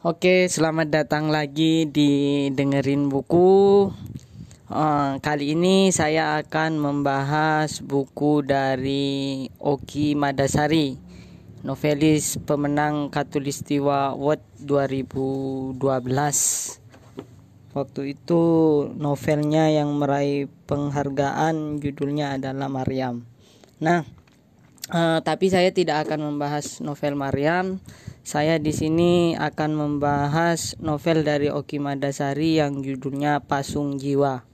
Oke, selamat datang lagi di dengerin buku. Uh, kali ini saya akan membahas buku dari Oki Madasari, novelis pemenang Katulistiwa Award 2012. Waktu itu novelnya yang meraih penghargaan judulnya adalah Maryam. Nah, uh, tapi saya tidak akan membahas novel Maryam saya di sini akan membahas novel dari Oki Madasari yang judulnya Pasung Jiwa.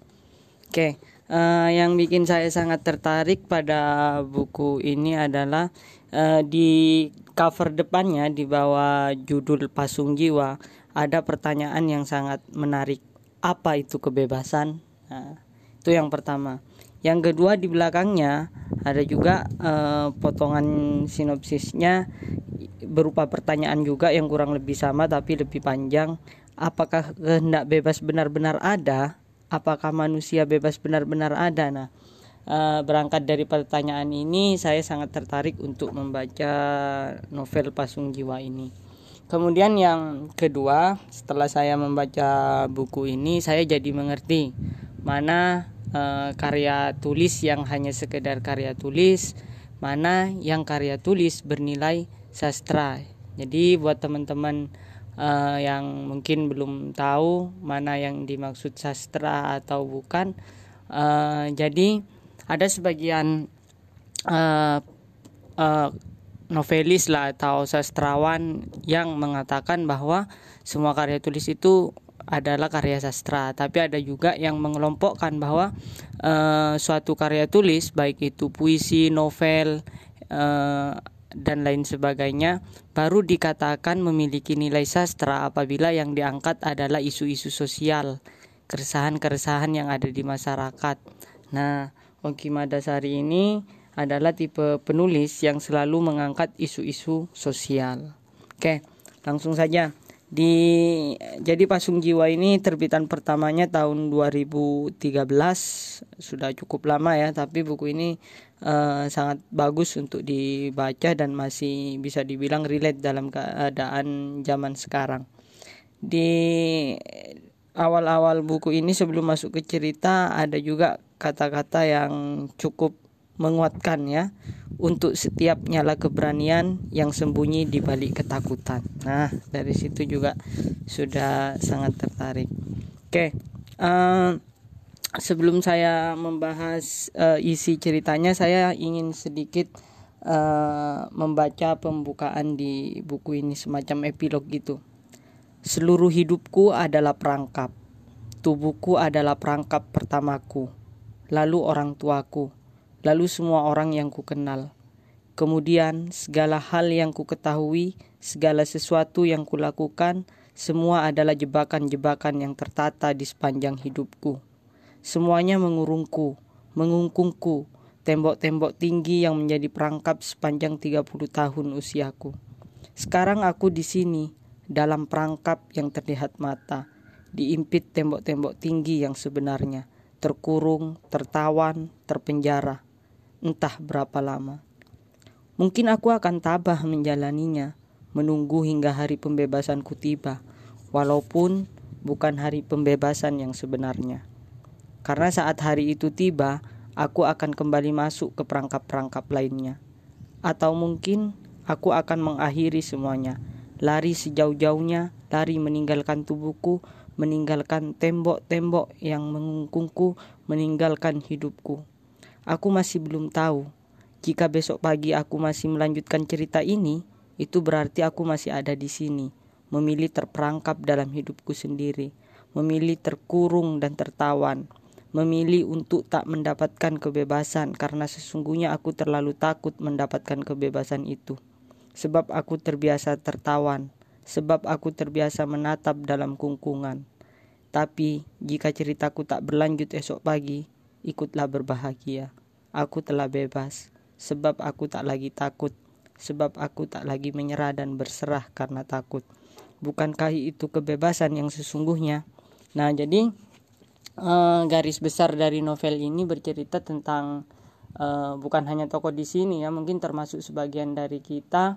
Oke, uh, yang bikin saya sangat tertarik pada buku ini adalah uh, di cover depannya di bawah judul Pasung Jiwa ada pertanyaan yang sangat menarik. Apa itu kebebasan? Nah, itu yang pertama. Yang kedua di belakangnya ada juga uh, potongan sinopsisnya berupa pertanyaan juga yang kurang lebih sama tapi lebih panjang. Apakah kehendak bebas benar-benar ada? Apakah manusia bebas benar-benar ada? Nah, uh, berangkat dari pertanyaan ini saya sangat tertarik untuk membaca novel Pasung Jiwa ini. Kemudian yang kedua, setelah saya membaca buku ini, saya jadi mengerti mana uh, karya tulis yang hanya sekedar karya tulis, mana yang karya tulis bernilai sastra. Jadi buat teman-teman uh, yang mungkin belum tahu mana yang dimaksud sastra atau bukan, uh, jadi ada sebagian uh, uh, novelis lah atau sastrawan yang mengatakan bahwa semua karya tulis itu adalah karya sastra, tapi ada juga yang mengelompokkan bahwa uh, suatu karya tulis baik itu puisi, novel, uh, dan lain sebagainya baru dikatakan memiliki nilai sastra apabila yang diangkat adalah isu-isu sosial, keresahan-keresahan yang ada di masyarakat. Nah, Oki Madasari ini adalah tipe penulis yang selalu mengangkat isu-isu sosial. Oke, langsung saja. Di jadi Pasung Jiwa ini terbitan pertamanya tahun 2013 sudah cukup lama ya, tapi buku ini uh, sangat bagus untuk dibaca dan masih bisa dibilang relate dalam keadaan zaman sekarang. Di awal-awal buku ini sebelum masuk ke cerita ada juga kata-kata yang cukup menguatkan ya untuk setiap nyala keberanian yang sembunyi di balik ketakutan. Nah, dari situ juga sudah sangat tertarik. Oke. Uh, sebelum saya membahas uh, isi ceritanya, saya ingin sedikit uh, membaca pembukaan di buku ini semacam epilog gitu. Seluruh hidupku adalah perangkap. Tubuhku adalah perangkap pertamaku. Lalu orang tuaku. Lalu semua orang yang ku kenal. Kemudian segala hal yang ku ketahui, segala sesuatu yang kulakukan, semua adalah jebakan-jebakan yang tertata di sepanjang hidupku. Semuanya mengurungku, mengungkungku, tembok-tembok tinggi yang menjadi perangkap sepanjang 30 tahun usiaku. Sekarang aku di sini, dalam perangkap yang terlihat mata, diimpit tembok-tembok tinggi yang sebenarnya, terkurung, tertawan, terpenjara. Entah berapa lama. Mungkin aku akan tabah menjalaninya, menunggu hingga hari pembebasanku tiba, walaupun bukan hari pembebasan yang sebenarnya. Karena saat hari itu tiba, aku akan kembali masuk ke perangkap-perangkap lainnya. Atau mungkin aku akan mengakhiri semuanya, lari sejauh-jauhnya, lari meninggalkan tubuhku, meninggalkan tembok-tembok yang mengungkungku, meninggalkan hidupku. Aku masih belum tahu. Jika besok pagi aku masih melanjutkan cerita ini, itu berarti aku masih ada di sini, memilih terperangkap dalam hidupku sendiri, memilih terkurung dan tertawan memilih untuk tak mendapatkan kebebasan karena sesungguhnya aku terlalu takut mendapatkan kebebasan itu. Sebab aku terbiasa tertawan, sebab aku terbiasa menatap dalam kungkungan. Tapi jika ceritaku tak berlanjut esok pagi, ikutlah berbahagia. Aku telah bebas, sebab aku tak lagi takut, sebab aku tak lagi menyerah dan berserah karena takut. Bukankah itu kebebasan yang sesungguhnya? Nah, jadi uh, garis besar dari novel ini bercerita tentang uh, bukan hanya tokoh di sini ya mungkin termasuk sebagian dari kita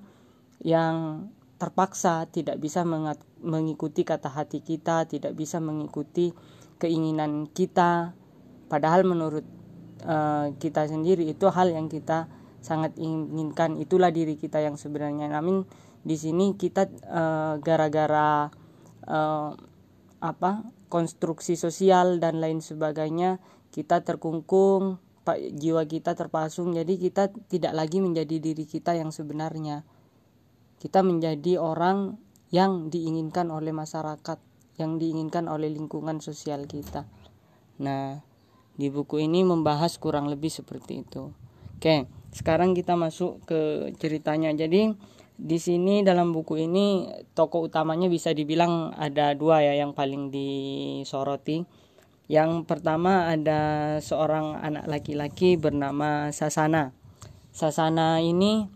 yang terpaksa tidak bisa mengikuti kata hati kita tidak bisa mengikuti keinginan kita padahal menurut uh, kita sendiri itu hal yang kita sangat inginkan. Itulah diri kita yang sebenarnya. Namun di sini kita uh, gara-gara uh, apa konstruksi sosial dan lain sebagainya kita terkungkung jiwa kita terpasung. Jadi kita tidak lagi menjadi diri kita yang sebenarnya. Kita menjadi orang yang diinginkan oleh masyarakat yang diinginkan oleh lingkungan sosial kita. Nah di buku ini membahas kurang lebih seperti itu oke sekarang kita masuk ke ceritanya jadi di sini dalam buku ini tokoh utamanya bisa dibilang ada dua ya yang paling disoroti. Yang pertama ada seorang anak laki-laki bernama Sasana. Sasana ini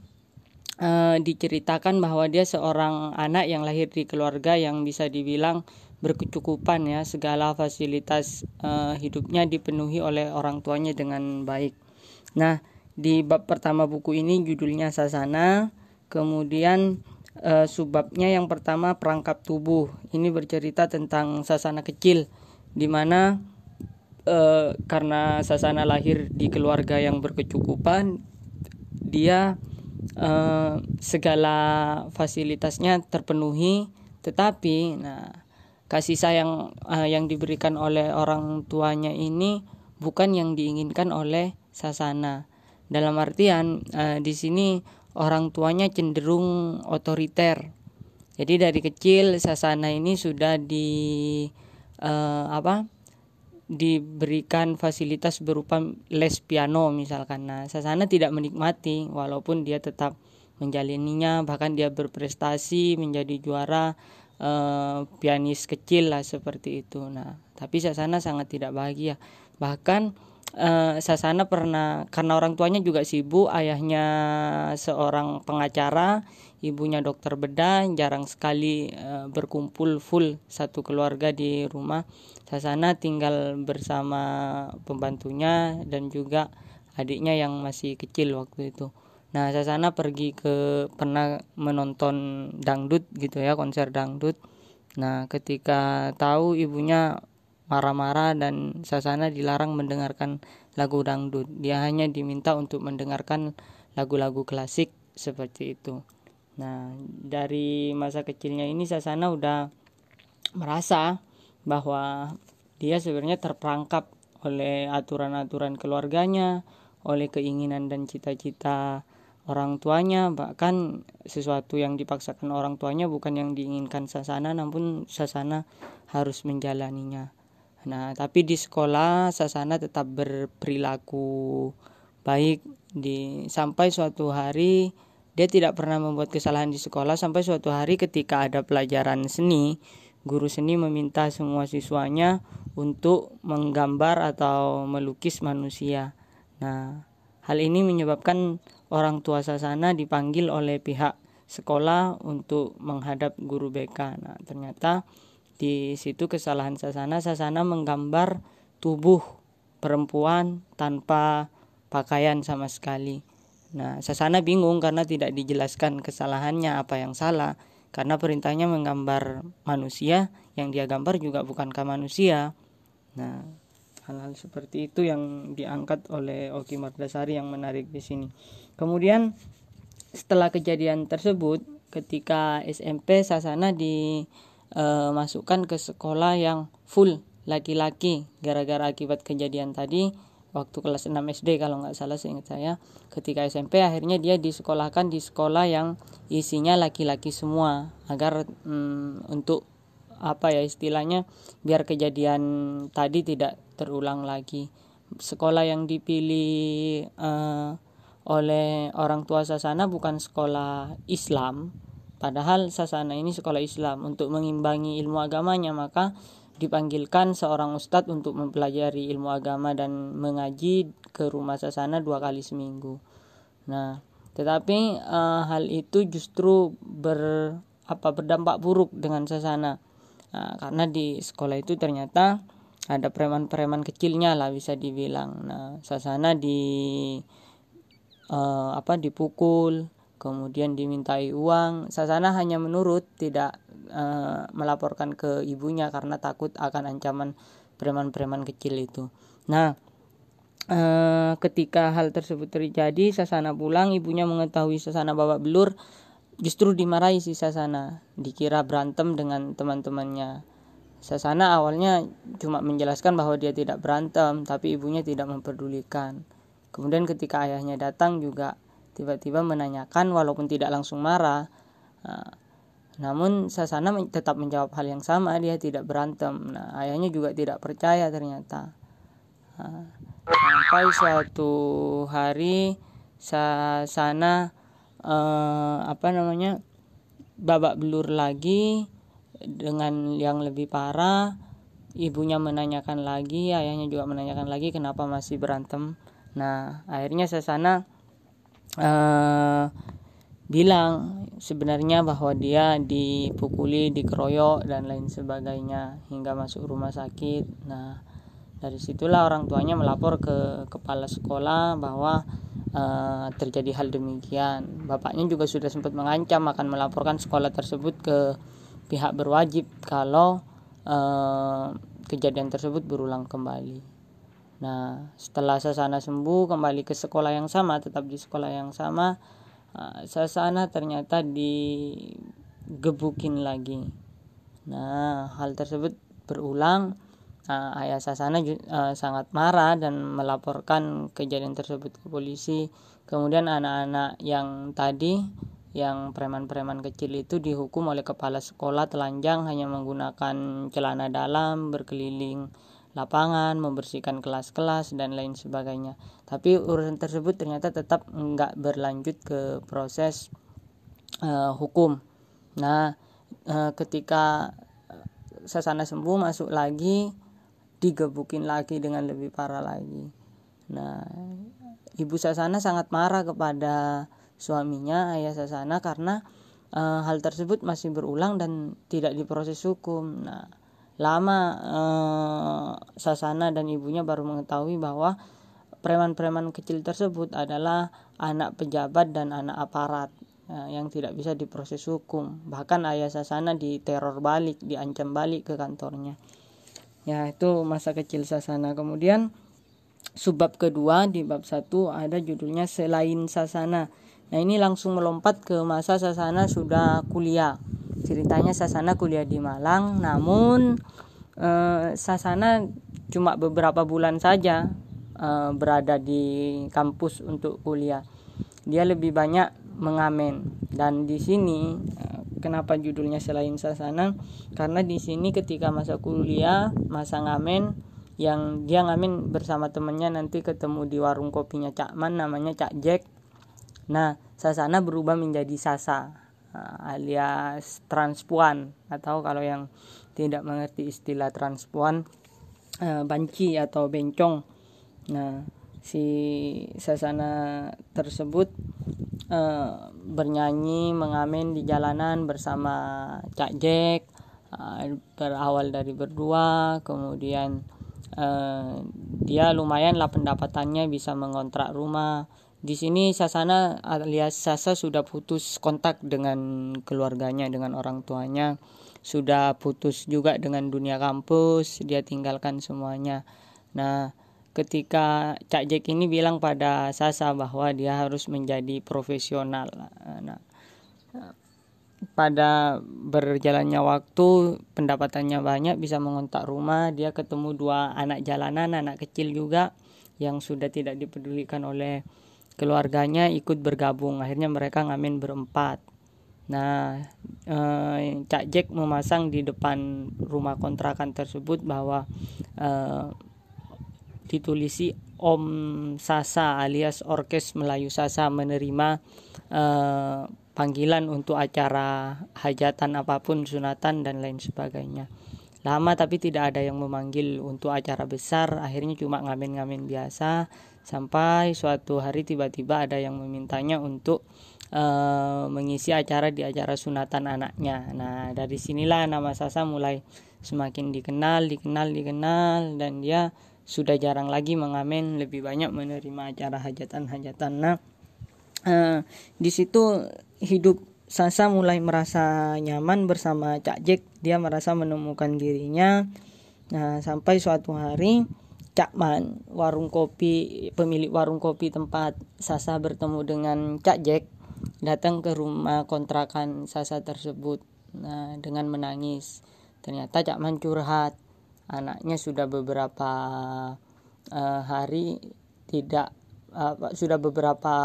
e, diceritakan bahwa dia seorang anak yang lahir di keluarga yang bisa dibilang berkecukupan ya segala fasilitas e, hidupnya dipenuhi oleh orang tuanya dengan baik. Nah di bab pertama buku ini judulnya Sasana Kemudian e, subbabnya yang pertama perangkap tubuh. Ini bercerita tentang sasana kecil di mana e, karena sasana lahir di keluarga yang berkecukupan, dia e, segala fasilitasnya terpenuhi, tetapi nah kasih sayang e, yang diberikan oleh orang tuanya ini bukan yang diinginkan oleh sasana. Dalam artian e, di sini orang tuanya cenderung otoriter. Jadi dari kecil Sasana ini sudah di uh, apa? diberikan fasilitas berupa les piano misalkan. Nah, Sasana tidak menikmati walaupun dia tetap menjalininya bahkan dia berprestasi menjadi juara uh, pianis kecil lah seperti itu. Nah, tapi Sasana sangat tidak bahagia. Bahkan uh, Sasana pernah karena orang tuanya juga sibuk, ayahnya seorang pengacara, ibunya dokter bedah, jarang sekali uh, berkumpul full satu keluarga di rumah. Sasana tinggal bersama pembantunya dan juga adiknya yang masih kecil waktu itu. Nah, Sasana pergi ke pernah menonton dangdut gitu ya, konser dangdut. Nah, ketika tahu ibunya marah-marah dan Sasana dilarang mendengarkan lagu dangdut. Dia hanya diminta untuk mendengarkan lagu-lagu klasik seperti itu. Nah, dari masa kecilnya ini Sasana udah merasa bahwa dia sebenarnya terperangkap oleh aturan-aturan keluarganya, oleh keinginan dan cita-cita orang tuanya, bahkan sesuatu yang dipaksakan orang tuanya bukan yang diinginkan Sasana, namun Sasana harus menjalaninya. Nah, tapi di sekolah Sasana tetap berperilaku baik di sampai suatu hari dia tidak pernah membuat kesalahan di sekolah sampai suatu hari ketika ada pelajaran seni, guru seni meminta semua siswanya untuk menggambar atau melukis manusia. Nah, hal ini menyebabkan orang tua Sasana dipanggil oleh pihak sekolah untuk menghadap guru BK. Nah, ternyata di situ kesalahan Sasana Sasana menggambar tubuh perempuan tanpa pakaian sama sekali. Nah, Sasana bingung karena tidak dijelaskan kesalahannya apa yang salah karena perintahnya menggambar manusia yang dia gambar juga bukankah manusia. Nah, hal-hal seperti itu yang diangkat oleh Oki Mardasari yang menarik di sini. Kemudian setelah kejadian tersebut ketika SMP Sasana di uh, masukkan ke sekolah yang full laki-laki gara-gara akibat kejadian tadi waktu kelas 6 SD kalau nggak salah seingat saya ketika SMP akhirnya dia disekolahkan di sekolah yang isinya laki-laki semua agar hmm, untuk apa ya istilahnya biar kejadian tadi tidak terulang lagi. Sekolah yang dipilih uh, oleh orang tua Sasana bukan sekolah Islam Padahal Sasana ini sekolah Islam untuk mengimbangi ilmu agamanya maka dipanggilkan seorang ustadz untuk mempelajari ilmu agama dan mengaji ke rumah Sasana dua kali seminggu. Nah, tetapi uh, hal itu justru ber apa berdampak buruk dengan Sasana. Nah, karena di sekolah itu ternyata ada preman-preman kecilnya lah bisa dibilang. Nah, Sasana di uh, apa dipukul, kemudian dimintai uang. Sasana hanya menurut tidak uh, melaporkan ke ibunya karena takut akan ancaman preman-preman kecil itu. Nah uh, ketika hal tersebut terjadi Sasana pulang ibunya mengetahui Sasana babak belur justru dimarahi si Sasana. Dikira berantem dengan teman-temannya. Sasana awalnya cuma menjelaskan bahwa dia tidak berantem tapi ibunya tidak memperdulikan kemudian ketika ayahnya datang juga tiba-tiba menanyakan walaupun tidak langsung marah nah, namun Sasana tetap menjawab hal yang sama dia tidak berantem. Nah ayahnya juga tidak percaya ternyata. Nah, sampai suatu hari Sasana eh, apa namanya babak belur lagi dengan yang lebih parah. Ibunya menanyakan lagi ayahnya juga menanyakan lagi kenapa masih berantem nah akhirnya Sasana uh, bilang sebenarnya bahwa dia dipukuli, dikeroyok dan lain sebagainya hingga masuk rumah sakit. Nah, dari situlah orang tuanya melapor ke kepala sekolah bahwa uh, terjadi hal demikian. Bapaknya juga sudah sempat mengancam akan melaporkan sekolah tersebut ke pihak berwajib kalau uh, kejadian tersebut berulang kembali. Nah, setelah Sasana sembuh kembali ke sekolah yang sama, tetap di sekolah yang sama, uh, Sasana ternyata digebukin lagi. Nah, hal tersebut berulang. Uh, ayah Sasana uh, sangat marah dan melaporkan kejadian tersebut ke polisi. Kemudian anak-anak yang tadi yang preman-preman kecil itu dihukum oleh kepala sekolah telanjang hanya menggunakan celana dalam berkeliling lapangan, membersihkan kelas-kelas dan lain sebagainya. Tapi urusan tersebut ternyata tetap nggak berlanjut ke proses uh, hukum. Nah, uh, ketika Sasana sembuh masuk lagi, digebukin lagi dengan lebih parah lagi. Nah, ibu Sasana sangat marah kepada suaminya, ayah Sasana karena uh, hal tersebut masih berulang dan tidak diproses hukum. Nah, lama eh, Sasana dan ibunya baru mengetahui bahwa preman-preman kecil tersebut adalah anak pejabat dan anak aparat eh, yang tidak bisa diproses hukum. Bahkan ayah Sasana diteror balik, diancam balik ke kantornya. Ya, itu masa kecil Sasana. Kemudian subbab kedua di bab satu ada judulnya selain Sasana. Nah, ini langsung melompat ke masa Sasana sudah kuliah ceritanya Sasana kuliah di Malang namun eh, Sasana cuma beberapa bulan saja eh, berada di kampus untuk kuliah. Dia lebih banyak mengamen. Dan di sini eh, kenapa judulnya selain Sasana? Karena di sini ketika masa kuliah masa ngamen yang dia ngamen bersama temannya nanti ketemu di warung kopinya Cak Man namanya Cak Jack. Nah Sasana berubah menjadi Sasa alias transpuan atau kalau yang tidak mengerti istilah transpuan uh, banci atau bencong. Nah, si sasana tersebut uh, bernyanyi mengamen di jalanan bersama Cak Jack berawal dari berdua kemudian uh, dia lumayan lah pendapatannya bisa mengontrak rumah di sini Sasana alias Sasa sudah putus kontak dengan keluarganya, dengan orang tuanya, sudah putus juga dengan dunia kampus, dia tinggalkan semuanya. Nah, ketika Cak Jack ini bilang pada Sasa bahwa dia harus menjadi profesional. Nah, pada berjalannya waktu pendapatannya banyak bisa mengontak rumah dia ketemu dua anak jalanan anak kecil juga yang sudah tidak dipedulikan oleh keluarganya ikut bergabung. Akhirnya mereka ngamen berempat. Nah eh, Cak Jack memasang di depan rumah kontrakan tersebut bahwa eh, ditulisi Om Sasa alias Orkes Melayu Sasa menerima eh, panggilan untuk acara hajatan apa pun sunatan dan lain sebagainya. Lama tapi tidak ada yang memanggil untuk acara besar. Akhirnya cuma ngamen-ngamen biasa sampai suatu hari tiba-tiba ada yang memintanya untuk uh, mengisi acara di acara sunatan anaknya. Nah, dari sinilah nama Sasa mulai semakin dikenal, dikenal, dikenal dan dia sudah jarang lagi mengamen, lebih banyak menerima acara hajatan-hajatan. Nah, uh, di situ hidup Sasa mulai merasa nyaman bersama Cak Jack dia merasa menemukan dirinya nah sampai suatu hari Cakman warung kopi pemilik warung kopi tempat Sasa bertemu dengan Cak Jack datang ke rumah kontrakan Sasa tersebut nah dengan menangis. Ternyata Cakman curhat. Anaknya sudah beberapa uh, hari tidak uh, sudah beberapa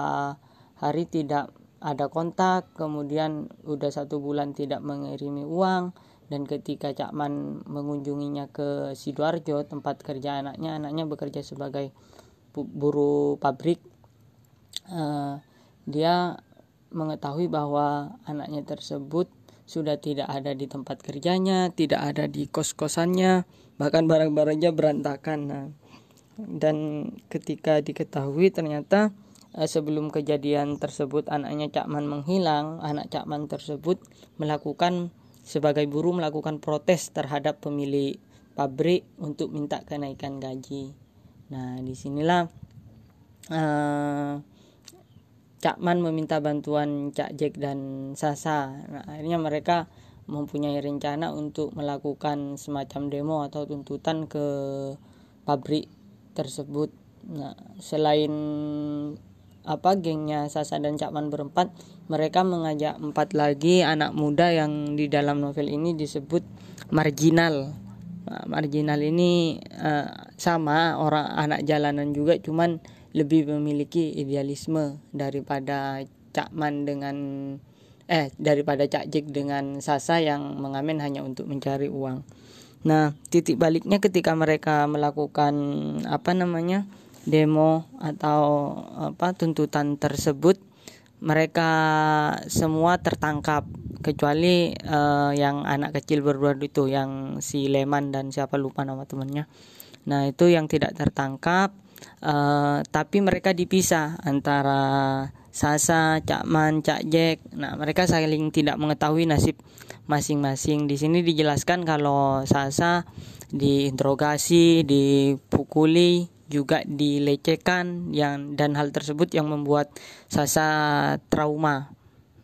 hari tidak ada kontak kemudian udah satu bulan tidak mengirimi uang dan ketika Cakman mengunjunginya ke Sidoarjo tempat kerja anaknya anaknya bekerja sebagai buruh pabrik uh, dia mengetahui bahwa anaknya tersebut sudah tidak ada di tempat kerjanya tidak ada di kos-kosannya bahkan barang-barangnya berantakan. Nah, dan ketika diketahui ternyata Eh, sebelum kejadian tersebut anaknya Cakman menghilang, anak Cakman tersebut melakukan sebagai buruh melakukan protes terhadap pemilik pabrik untuk minta kenaikan gaji. Nah, di sinilah uh, Cakman meminta bantuan Cak Jack dan Sasa. Nah, akhirnya mereka mempunyai rencana untuk melakukan semacam demo atau tuntutan ke pabrik tersebut. Nah, selain apa gengnya Sasa dan Cakman berempat mereka mengajak empat lagi anak muda yang di dalam novel ini disebut marginal nah, marginal ini uh, sama orang anak jalanan juga cuman lebih memiliki idealisme daripada Cakman dengan eh daripada Cak Jik dengan Sasa yang mengamen hanya untuk mencari uang. Nah, titik baliknya ketika mereka melakukan apa namanya? Demo atau apa tuntutan tersebut mereka semua tertangkap kecuali uh, yang anak kecil berdua itu yang si Leman dan siapa lupa nama temannya nah itu yang tidak tertangkap uh, tapi mereka dipisah antara Sasa, Cakman, Cak Jack. Nah, mereka saling tidak mengetahui nasib masing-masing. Di sini dijelaskan kalau Sasa diinterogasi, dipukuli, juga dilecehkan yang dan hal tersebut yang membuat Sasa trauma.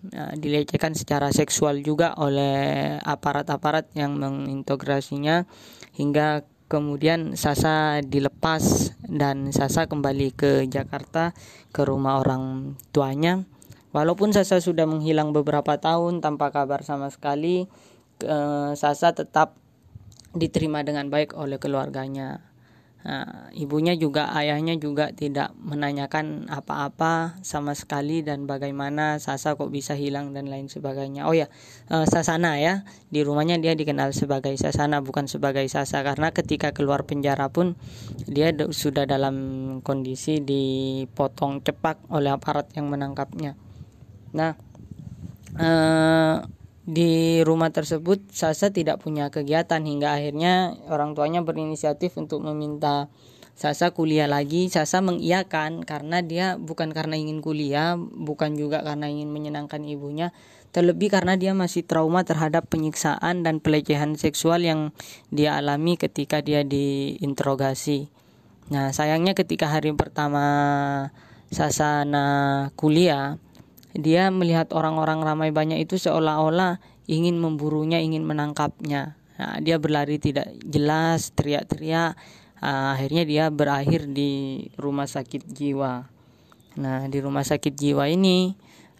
Nah, dilecehkan secara seksual juga oleh aparat-aparat yang mengintegrasinya hingga kemudian Sasa dilepas dan Sasa kembali ke Jakarta ke rumah orang tuanya. Walaupun Sasa sudah menghilang beberapa tahun tanpa kabar sama sekali eh, Sasa tetap diterima dengan baik oleh keluarganya Nah, ibunya juga ayahnya juga tidak menanyakan apa-apa sama sekali dan bagaimana Sasa kok bisa hilang dan lain sebagainya. Oh ya, uh, Sasana ya. Di rumahnya dia dikenal sebagai Sasana bukan sebagai Sasa karena ketika keluar penjara pun dia sudah dalam kondisi dipotong cepak oleh aparat yang menangkapnya. Nah, uh, di rumah tersebut Sasa tidak punya kegiatan hingga akhirnya orang tuanya berinisiatif untuk meminta Sasa kuliah lagi. Sasa mengiyakan karena dia bukan karena ingin kuliah, bukan juga karena ingin menyenangkan ibunya, terlebih karena dia masih trauma terhadap penyiksaan dan pelecehan seksual yang dia alami ketika dia diinterogasi. Nah, sayangnya ketika hari pertama Sasana kuliah, dia melihat orang-orang ramai banyak itu seolah-olah ingin memburunya, ingin menangkapnya. Nah, dia berlari tidak jelas, teriak-teriak. Uh, akhirnya dia berakhir di rumah sakit jiwa. Nah, di rumah sakit jiwa ini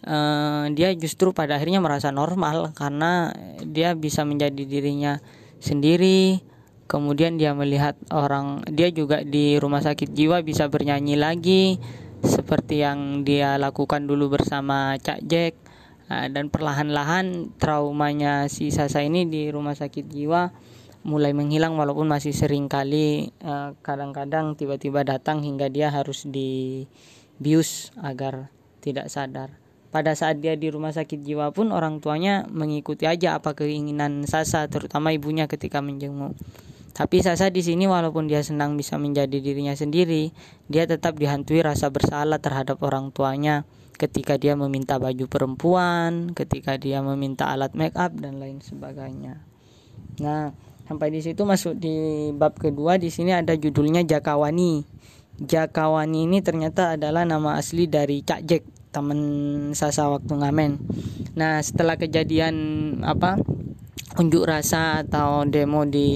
uh, dia justru pada akhirnya merasa normal karena dia bisa menjadi dirinya sendiri. Kemudian dia melihat orang, dia juga di rumah sakit jiwa bisa bernyanyi lagi, seperti yang dia lakukan dulu bersama Cak Jack nah, dan perlahan-lahan traumanya si Sasa ini di rumah sakit jiwa mulai menghilang walaupun masih sering kali eh, kadang-kadang tiba-tiba datang hingga dia harus dibius agar tidak sadar. Pada saat dia di rumah sakit jiwa pun orang tuanya mengikuti aja apa keinginan Sasa terutama ibunya ketika menjenguk. Tapi Sasa di sini walaupun dia senang bisa menjadi dirinya sendiri, dia tetap dihantui rasa bersalah terhadap orang tuanya ketika dia meminta baju perempuan, ketika dia meminta alat make up dan lain sebagainya. Nah, sampai di situ masuk di bab kedua di sini ada judulnya Jakawani. Jakawani ini ternyata adalah nama asli dari Cak Jack temen Sasa waktu ngamen. Nah setelah kejadian apa unjuk rasa atau demo di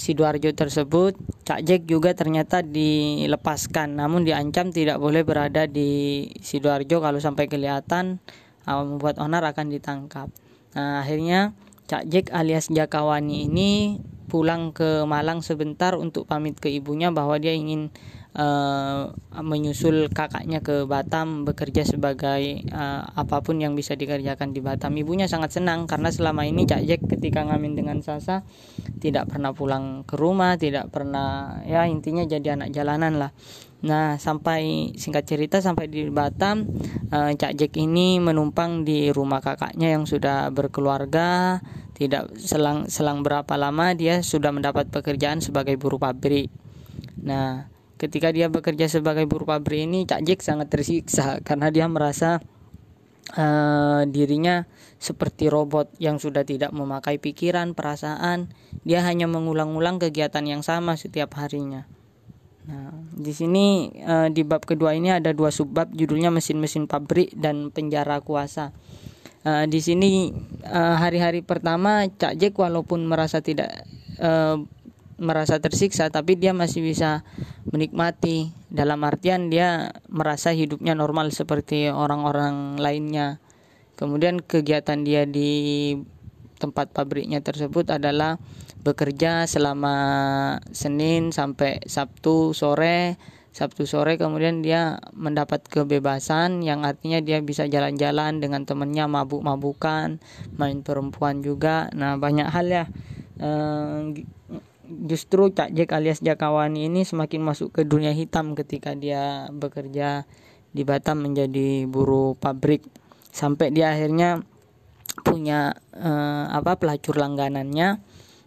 Sidoarjo tersebut, Cak Jack juga ternyata dilepaskan, namun diancam tidak boleh berada di Sidoarjo kalau sampai kelihatan uh, membuat onar akan ditangkap. Nah, akhirnya Cak Jack alias Jakawani ini pulang ke Malang sebentar untuk pamit ke ibunya bahwa dia ingin uh, menyusul kakaknya ke Batam bekerja sebagai uh, apa pun yang bisa dikerjakan di Batam. Ibunya sangat senang karena selama ini Cak Jack ketika ngamen dengan Sasa tidak pernah pulang ke rumah, tidak pernah ya intinya jadi anak jalanan lah. Nah, sampai singkat cerita sampai di Batam, uh, Cak Jack ini menumpang di rumah kakaknya yang sudah berkeluarga tidak selang selang berapa lama dia sudah mendapat pekerjaan sebagai buruh pabrik. Nah, ketika dia bekerja sebagai buruh pabrik ini Cak Jack sangat tersiksa karena dia merasa uh, dirinya seperti robot yang sudah tidak memakai pikiran, perasaan. Dia hanya mengulang-ulang kegiatan yang sama setiap harinya. Nah, di sini uh, di bab kedua ini ada dua subbab judulnya mesin-mesin pabrik dan penjara kuasa. Uh, di sini hari-hari pertama Cak Jack walaupun merasa tidak uh, merasa tersiksa tapi dia masih bisa menikmati. Dalam artian dia merasa hidupnya normal seperti orang-orang lainnya. Kemudian kegiatan dia di tempat pabriknya tersebut adalah bekerja selama Senin sampai Sabtu sore. Sabtu sore kemudian dia mendapat kebebasan yang artinya dia bisa jalan-jalan dengan temennya mabuk-mabukan main perempuan juga. Nah banyak hal ya uh, justru Cak Jack alias Jakawani ini semakin masuk ke dunia hitam ketika dia bekerja di Batam menjadi buruh pabrik sampai dia akhirnya punya uh, apa pelacur langganannya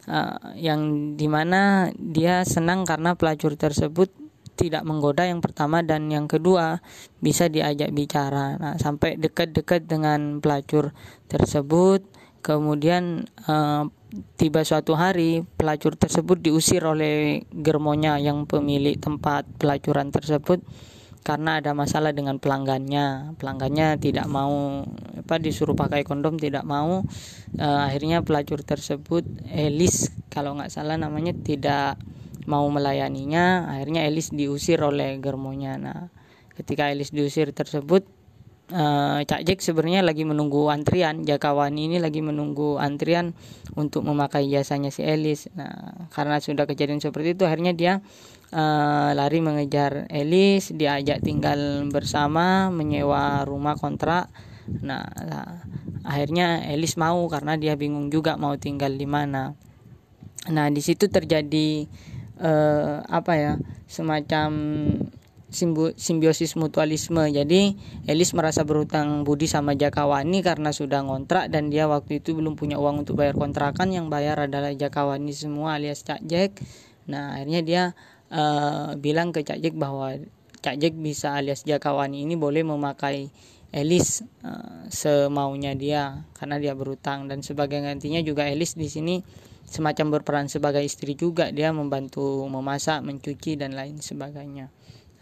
uh, yang di mana dia senang karena pelacur tersebut tidak menggoda yang pertama dan yang kedua bisa diajak bicara. Nah, sampai dekat-dekat dengan pelacur tersebut, kemudian uh, tiba suatu hari pelacur tersebut diusir oleh germonya yang pemilik tempat pelacuran tersebut karena ada masalah dengan pelanggannya. Pelanggannya tidak mau apa disuruh pakai kondom tidak mau. Uh, akhirnya pelacur tersebut Elis kalau nggak salah namanya tidak mau melayaninya. Akhirnya Elis diusir oleh germonya. Nah ketika Elis diusir tersebut uh, Cak Jack sebenarnya lagi menunggu antrian. Jakawani ini lagi menunggu antrian untuk memakai jasanya si Elis. Nah karena sudah kejadian seperti itu akhirnya dia uh, lari mengejar Elis. Diajak tinggal bersama menyewa rumah kontrak. Nah, nah akhirnya Elis mau karena dia bingung juga mau tinggal di mana. Nah di situ terjadi uh, apa ya semacam simbiosis mutualisme. Jadi Elis merasa berhutang budi sama Jakawani karena sudah ngontrak dan dia waktu itu belum punya uang untuk bayar kontrakan yang bayar adalah Jakawani semua alias Cak Jack. Nah akhirnya dia uh, bilang ke Cak Jack bahwa Cak Jack bisa alias Jakawani ini boleh memakai Elis uh, semaunya dia karena dia berhutang dan sebagai gantinya juga Elis di sini semacam berperan sebagai istri juga dia membantu memasak mencuci dan lain sebagainya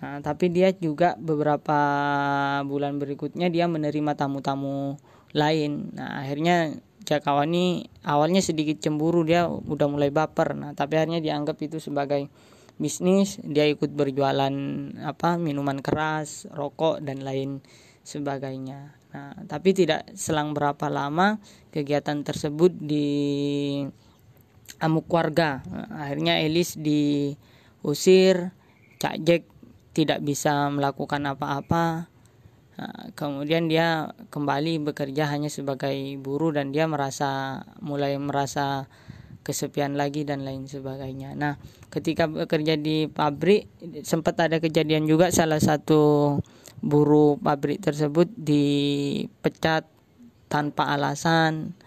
nah, tapi dia juga beberapa bulan berikutnya dia menerima tamu-tamu lain. Nah akhirnya Jakawani awalnya sedikit cemburu dia udah mulai baper. Nah tapi akhirnya dianggap itu sebagai bisnis dia ikut berjualan apa minuman keras rokok dan lain sebagainya. Nah tapi tidak selang berapa lama kegiatan tersebut di amuk warga. Akhirnya Elis diusir, Cak Jack tidak bisa melakukan apa-apa. kemudian dia kembali bekerja hanya sebagai buruh dan dia merasa mulai merasa kesepian lagi dan lain sebagainya. Nah, ketika bekerja di pabrik sempat ada kejadian juga salah satu buruh pabrik tersebut dipecat tanpa alasan.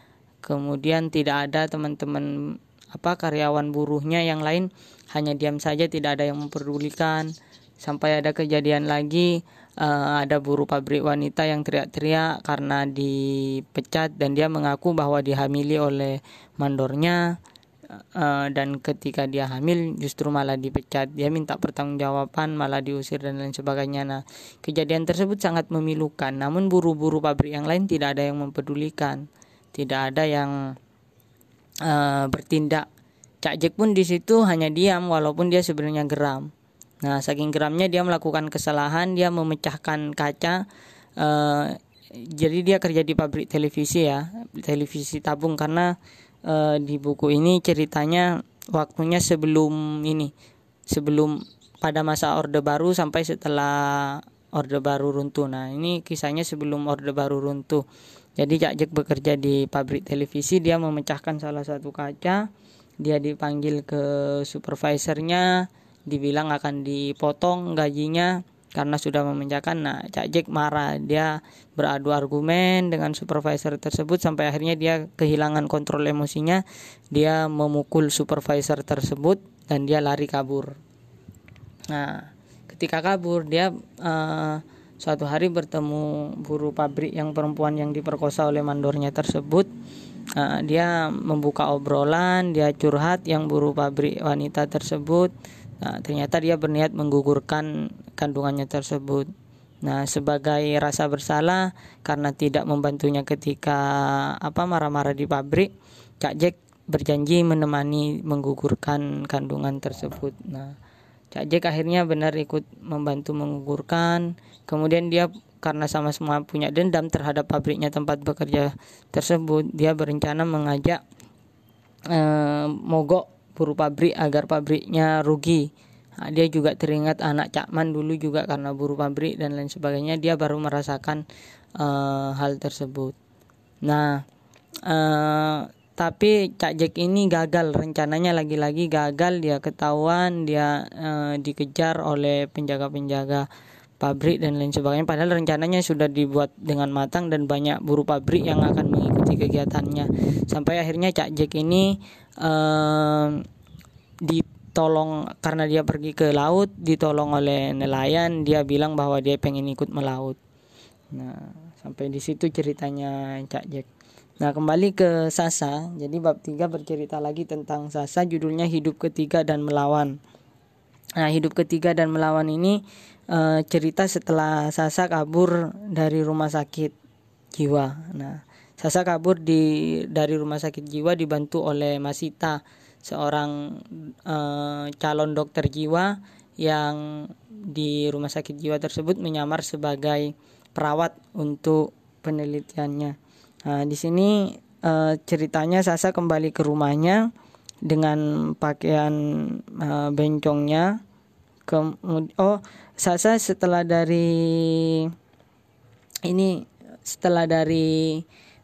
Kemudian tidak ada teman-teman apa karyawan buruhnya yang lain hanya diam saja tidak ada yang memperdulikan sampai ada kejadian lagi uh, ada buruh pabrik wanita yang teriak-teriak karena dipecat dan dia mengaku bahwa dihamili oleh mandornya uh, dan ketika dia hamil justru malah dipecat. Dia minta pertanggungjawaban malah diusir dan lain sebagainya. Nah kejadian tersebut sangat memilukan. Namun buru-buru pabrik yang lain tidak ada yang mempedulikan. Tidak ada yang uh, bertindak. Cak Jack pun di situ hanya diam walaupun dia sebenarnya geram. Nah, saking geramnya dia melakukan kesalahan, dia memecahkan kaca. Uh, jadi dia kerja di pabrik televisi ya, televisi tabung karena uh, di buku ini ceritanya waktunya sebelum ini, sebelum pada masa Orde Baru sampai setelah Orde Baru runtuh. Nah, ini kisahnya sebelum Orde Baru runtuh. Jadi Cak Jack bekerja di pabrik televisi, dia memecahkan salah satu kaca dia dipanggil ke supervisornya dibilang akan dipotong gajinya karena sudah memenjakan nah Cak Jack marah. Dia beradu argumen dengan supervisor tersebut sampai akhirnya dia kehilangan kontrol emosinya. Dia memukul supervisor tersebut dan dia lari kabur. Nah ketika kabur dia uh, suatu hari bertemu buruh pabrik yang perempuan yang diperkosa oleh mandornya tersebut. Nah, dia membuka obrolan, dia curhat yang buruh pabrik wanita tersebut. Nah, ternyata dia berniat menggugurkan kandungannya tersebut. Nah, sebagai rasa bersalah karena tidak membantunya ketika apa marah-marah di pabrik, Kak Jack berjanji menemani menggugurkan kandungan tersebut. Nah, Kak Jack akhirnya benar ikut membantu menggugurkan. Kemudian dia karena sama-sama punya dendam terhadap pabriknya tempat bekerja tersebut, dia berencana mengajak eh, mogok buruh pabrik agar pabriknya rugi. Nah, dia juga teringat anak Cakman dulu juga karena buruh pabrik dan lain sebagainya, dia baru merasakan eh, hal tersebut. Nah, eh, tapi Cak Jack ini gagal rencananya lagi-lagi gagal dia ketahuan dia e, dikejar oleh penjaga-penjaga pabrik dan lain sebagainya padahal rencananya sudah dibuat dengan matang dan banyak buruh pabrik yang akan mengikuti kegiatannya sampai akhirnya Cak Jack ini ditolong karena dia pergi ke laut ditolong oleh nelayan dia bilang bahwa dia pengen ikut melaut. Nah sampai di situ ceritanya Cak Jack. Nah kembali ke Sasa. Jadi bab 3 bercerita lagi tentang Sasa Judulnya hidup ketiga dan melawan. Nah hidup ketiga dan melawan ini uh, cerita setelah Sasa kabur dari rumah sakit jiwa. Nah, Sasa kabur di dari rumah sakit jiwa dibantu oleh Masita, seorang uh, calon dokter jiwa yang di rumah sakit jiwa tersebut menyamar sebagai perawat untuk penelitiannya. Nah, di sini uh, ceritanya Sasa kembali ke rumahnya dengan pakaian uh, bencongnya. Kemudian oh Sasa setelah dari ini setelah dari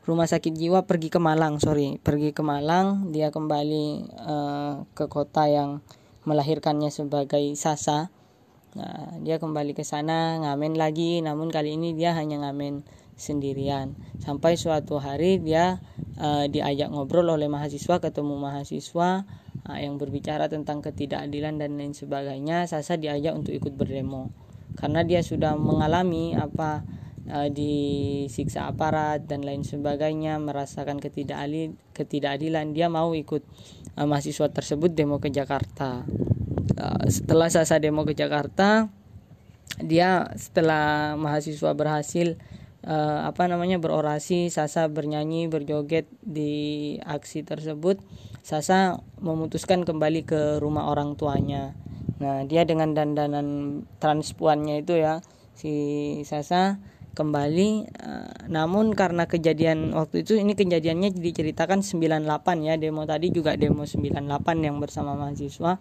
rumah sakit jiwa pergi ke Malang sorry. Pergi ke Malang dia kembali uh, ke kota yang melahirkannya sebagai Sasa. Nah dia kembali ke sana ngamen lagi. Namun kali ini dia hanya ngamen sendirian. Sampai suatu hari dia uh, diajak ngobrol oleh mahasiswa ketemu mahasiswa uh, yang berbicara tentang ketidakadilan dan lain sebagainya. Sasa diajak untuk ikut berdemo. Karena dia sudah mengalami apa uh, disiksa aparat dan lain sebagainya merasakan ketidakadil ketidakadilan dia mau ikut uh, mahasiswa tersebut demo ke Jakarta. Uh, setelah Sasa demo ke Jakarta dia setelah mahasiswa berhasil uh, apa namanya berorasi Sasa bernyanyi berjoget di aksi tersebut Sasa memutuskan kembali ke rumah orang tuanya. Nah dia dengan dandanan transpuannya itu ya si Sasa kembali uh, namun karena kejadian waktu itu ini kejadiannya diceritakan 98 ya demo tadi juga demo 98 yang bersama mahasiswa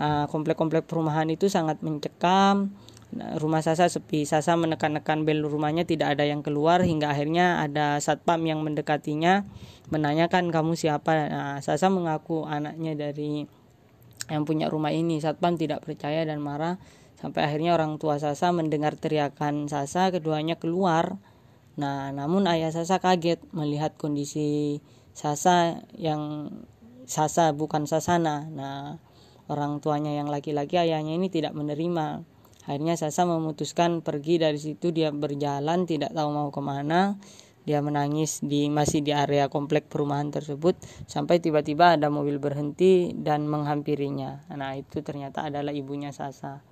uh, komplek-komplek perumahan itu sangat mencekam Nah, rumah Sasa sepi. Sasa menekan-nekan bel rumahnya tidak ada yang keluar hingga akhirnya ada satpam yang mendekatinya menanyakan kamu siapa. Nah, Sasa mengaku anaknya dari yang punya rumah ini. Satpam tidak percaya dan marah sampai akhirnya orang tua Sasa mendengar teriakan Sasa, keduanya keluar. Nah, namun ayah Sasa kaget melihat kondisi Sasa yang Sasa bukan Sasana. Nah, orang tuanya yang laki-laki ayahnya ini tidak menerima Akhirnya Sasa memutuskan pergi dari situ dia berjalan tidak tahu mau ke mana dia menangis di masih di area komplek perumahan tersebut sampai tiba-tiba ada mobil berhenti dan menghampirinya. Nah, itu ternyata adalah ibunya Sasa.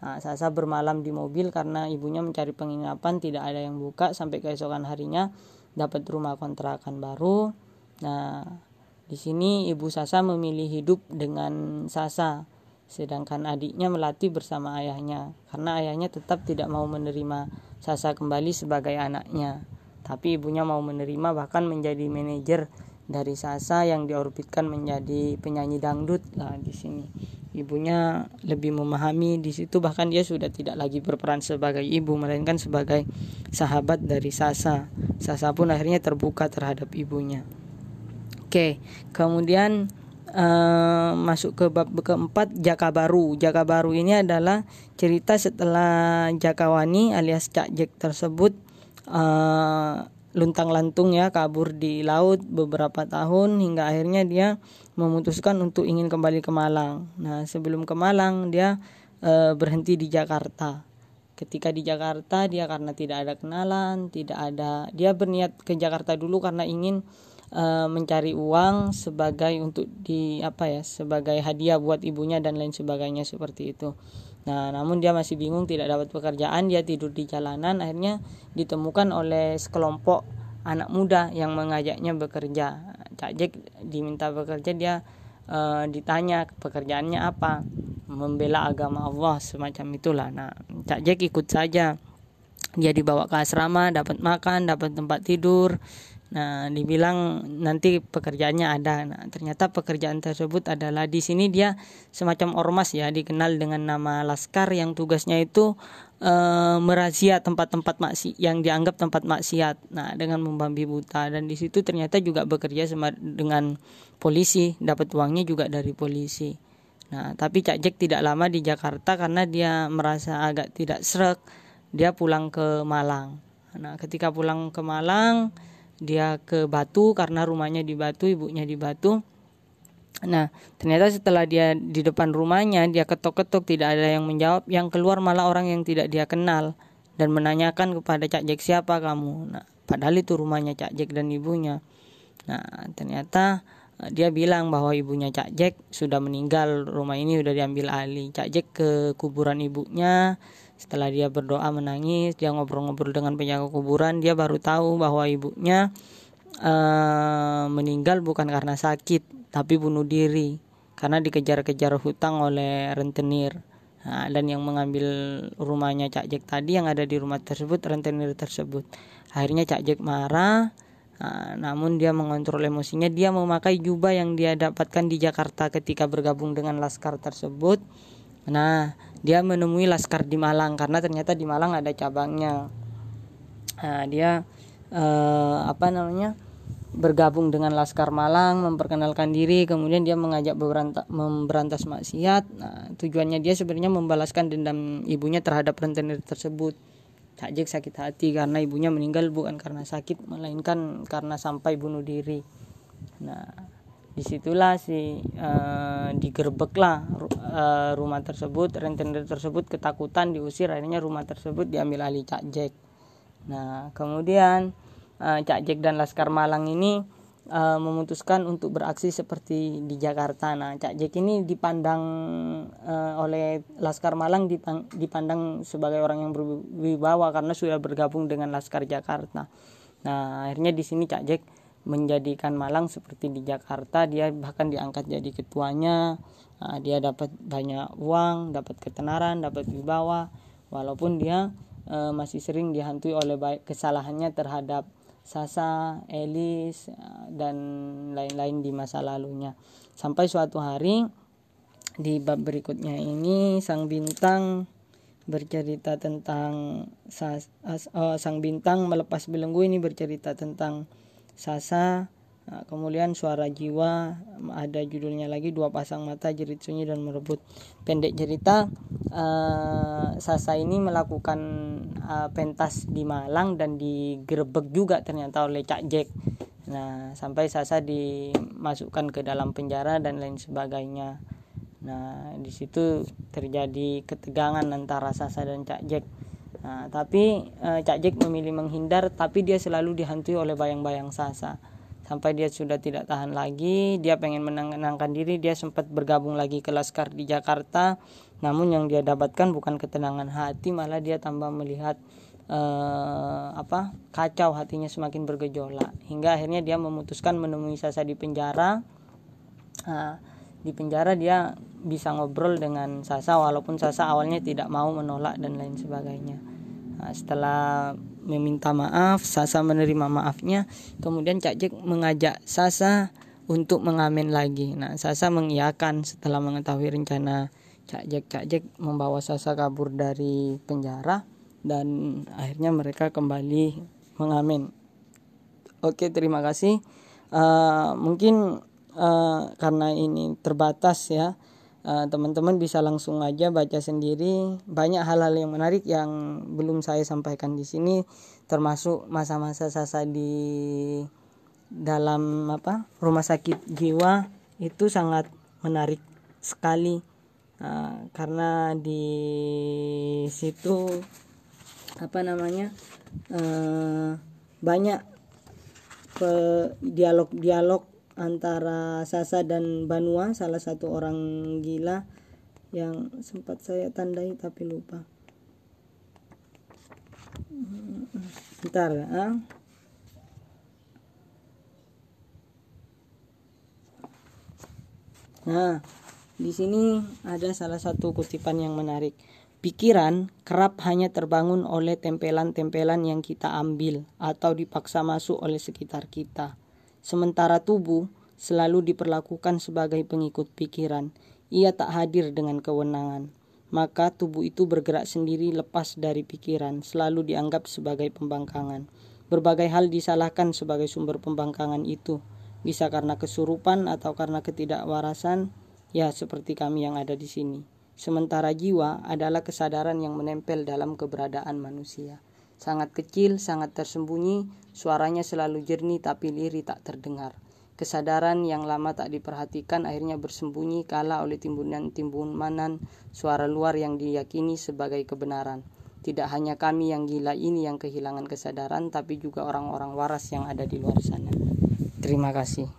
Nah, Sasa bermalam di mobil karena ibunya mencari penginapan tidak ada yang buka sampai keesokan harinya dapat rumah kontrakan baru. Nah, di sini ibu Sasa memilih hidup dengan Sasa sedangkan adiknya melatih bersama ayahnya karena ayahnya tetap tidak mau menerima Sasa kembali sebagai anaknya. Tapi ibunya mau menerima bahkan menjadi manajer dari Sasa yang diorbitkan menjadi penyanyi dangdut. Lah di sini ibunya lebih memahami di situ. Bahkan dia sudah tidak lagi berperan sebagai ibu melainkan sebagai sahabat dari Sasa. Sasa pun akhirnya terbuka terhadap ibunya. Oke kemudian uh, masuk ke bab keempat Jaka Baru. Jaka Baru ini adalah cerita setelah Jakawani alias Cak Jek tersebut uh, luntang-lantung ya kabur di laut beberapa tahun hingga akhirnya dia memutuskan untuk ingin kembali ke Malang. Nah, sebelum ke Malang dia uh, berhenti di Jakarta. Ketika di Jakarta dia karena tidak ada kenalan, tidak ada dia berniat ke Jakarta dulu karena ingin uh, mencari uang sebagai untuk di apa ya sebagai hadiah buat ibunya dan lain sebagainya seperti itu. Nah, namun dia masih bingung tidak dapat pekerjaan, dia tidur di jalanan, akhirnya ditemukan oleh sekelompok anak muda yang mengajaknya bekerja. Cak Jack diminta bekerja, dia uh, ditanya pekerjaannya apa, membela agama Allah semacam itulah. Nah, Cak Jack ikut saja. Dia dibawa ke asrama, dapat makan, dapat tempat tidur, Nah, dibilang nanti pekerjaannya ada. Nah, ternyata pekerjaan tersebut adalah di sini dia semacam ormas ya, dikenal dengan nama laskar yang tugasnya itu e, merazia tempat-tempat maksi yang dianggap tempat maksiat. Nah, dengan membabi buta dan di situ ternyata juga bekerja sama dengan polisi, dapat uangnya juga dari polisi. Nah, tapi Cak Jack tidak lama di Jakarta karena dia merasa agak tidak serak. Dia pulang ke Malang. Nah, ketika pulang ke Malang, dia ke Batu karena rumahnya di Batu ibunya di Batu. Nah ternyata setelah dia di depan rumahnya dia ketok-ketok tidak ada yang menjawab. Yang keluar malah orang yang tidak dia kenal dan menanyakan kepada Cak Jack siapa kamu? Nah padahal itu rumahnya Cak Jack dan ibunya. Nah ternyata eh, dia bilang bahwa ibunya Cak Jack sudah meninggal rumah ini sudah diambil alih. Cak Jack ke kuburan ibunya setelah dia berdoa menangis, dia ngobrol-ngobrol dengan penjaga kuburan, dia baru tahu bahwa ibunya uh, meninggal bukan karena sakit, tapi bunuh diri karena dikejar-kejar hutang oleh rentenir. Nah, dan yang mengambil rumahnya Cak Jack tadi yang ada di rumah tersebut rentenir tersebut. Akhirnya Cak Jack marah, nah, namun dia mengontrol emosinya. Dia memakai jubah yang dia dapatkan di Jakarta ketika bergabung dengan laskar tersebut. Nah, dia menemui laskar di Malang karena ternyata di Malang ada cabangnya. Nah, dia eh, apa namanya bergabung dengan Laskar Malang memperkenalkan diri kemudian dia mengajak memberantas, maksiat. Nah, tujuannya dia sebenarnya membalaskan dendam ibunya terhadap rentenir tersebut. Cak Jack sakit hati karena ibunya meninggal bukan karena sakit melainkan karena sampai bunuh diri. Nah di situlah si uh, digerebek lah uh, rumah tersebut rentenir tersebut ketakutan diusir akhirnya rumah tersebut diambil alih Cak Jack. Nah kemudian uh, Cak Jack dan Laskar Malang ini uh, memutuskan untuk beraksi seperti di Jakarta. Nah Cak Jack ini dipandang uh, oleh Laskar Malang dipandang sebagai orang yang berwibawa karena sudah bergabung dengan Laskar Jakarta. Nah akhirnya di sini Cak Jack menjadikan Malang seperti di Jakarta. Dia bahkan diangkat jadi ketuanya. Nah, dia dapat banyak uang dapat ketenaran dapat wibawa. Walaupun dia e, masih sering dihantui oleh baik kesalahannya terhadap Sasa, Elis dan lain-lain di masa lalunya. Sampai suatu hari di bab berikutnya ini sang bintang bercerita tentang oh, sang bintang melepas belenggu ini bercerita tentang Sasa Nah, kemudian suara jiwa ada judulnya lagi dua pasang mata jerit sunyi dan merebut. Pendek cerita uh, Sasa ini melakukan uh, pentas di Malang dan digerebek juga ternyata oleh Cak Jack. Nah sampai Sasa dimasukkan ke dalam penjara dan lain sebagainya. Nah di situ terjadi ketegangan antara Sasa dan Cak Jack. Nah, tapi uh, Cak Jack memilih menghindar, tapi dia selalu dihantui oleh bayang-bayang Sasa. Sampai dia sudah tidak tahan lagi, dia pengen menenangkan diri, dia sempat bergabung lagi ke Laskar di Jakarta. Namun yang dia dapatkan bukan ketenangan hati, malah dia tambah melihat uh, apa kacau hatinya semakin bergejolak. Hingga akhirnya dia memutuskan menemui Sasa di penjara. Uh, di penjara dia bisa ngobrol dengan Sasa walaupun Sasa awalnya tidak mau menolak dan lain sebagainya. Nah, setelah meminta maaf, Sasa menerima maafnya, kemudian Cak Jack mengajak Sasa untuk mengamen lagi. Nah, Sasa mengiyakan setelah mengetahui rencana Cak Jack. Cak Jack membawa Sasa kabur dari penjara dan akhirnya mereka kembali mengamen. Oke, terima kasih. Uh, mungkin uh, karena ini terbatas ya teman-teman uh, bisa langsung aja baca sendiri. Banyak hal-hal yang menarik yang belum saya sampaikan di sini termasuk masa-masa sasa di dalam apa rumah sakit jiwa itu sangat menarik sekali. Uh, karena di situ apa namanya uh, banyak dialog-dialog antara Sasa dan Banua salah satu orang gila yang sempat saya tandai tapi lupa. Ntar ah. nah di sini ada salah satu kutipan yang menarik. Pikiran kerap hanya terbangun oleh tempelan-tempelan yang kita ambil atau dipaksa masuk oleh sekitar kita Sementara tubuh selalu diperlakukan sebagai pengikut pikiran, ia tak hadir dengan kewenangan. Maka tubuh itu bergerak sendiri lepas dari pikiran, selalu dianggap sebagai pembangkangan. Berbagai hal disalahkan sebagai sumber pembangkangan itu, bisa karena kesurupan atau karena ketidakwarasan, ya seperti kami yang ada di sini. Sementara jiwa adalah kesadaran yang menempel dalam keberadaan manusia sangat kecil, sangat tersembunyi, suaranya selalu jernih tapi lirih tak terdengar. Kesadaran yang lama tak diperhatikan akhirnya bersembunyi kala oleh timbunan-timbunan suara luar yang diyakini sebagai kebenaran. Tidak hanya kami yang gila ini yang kehilangan kesadaran, tapi juga orang-orang waras yang ada di luar sana. Terima kasih.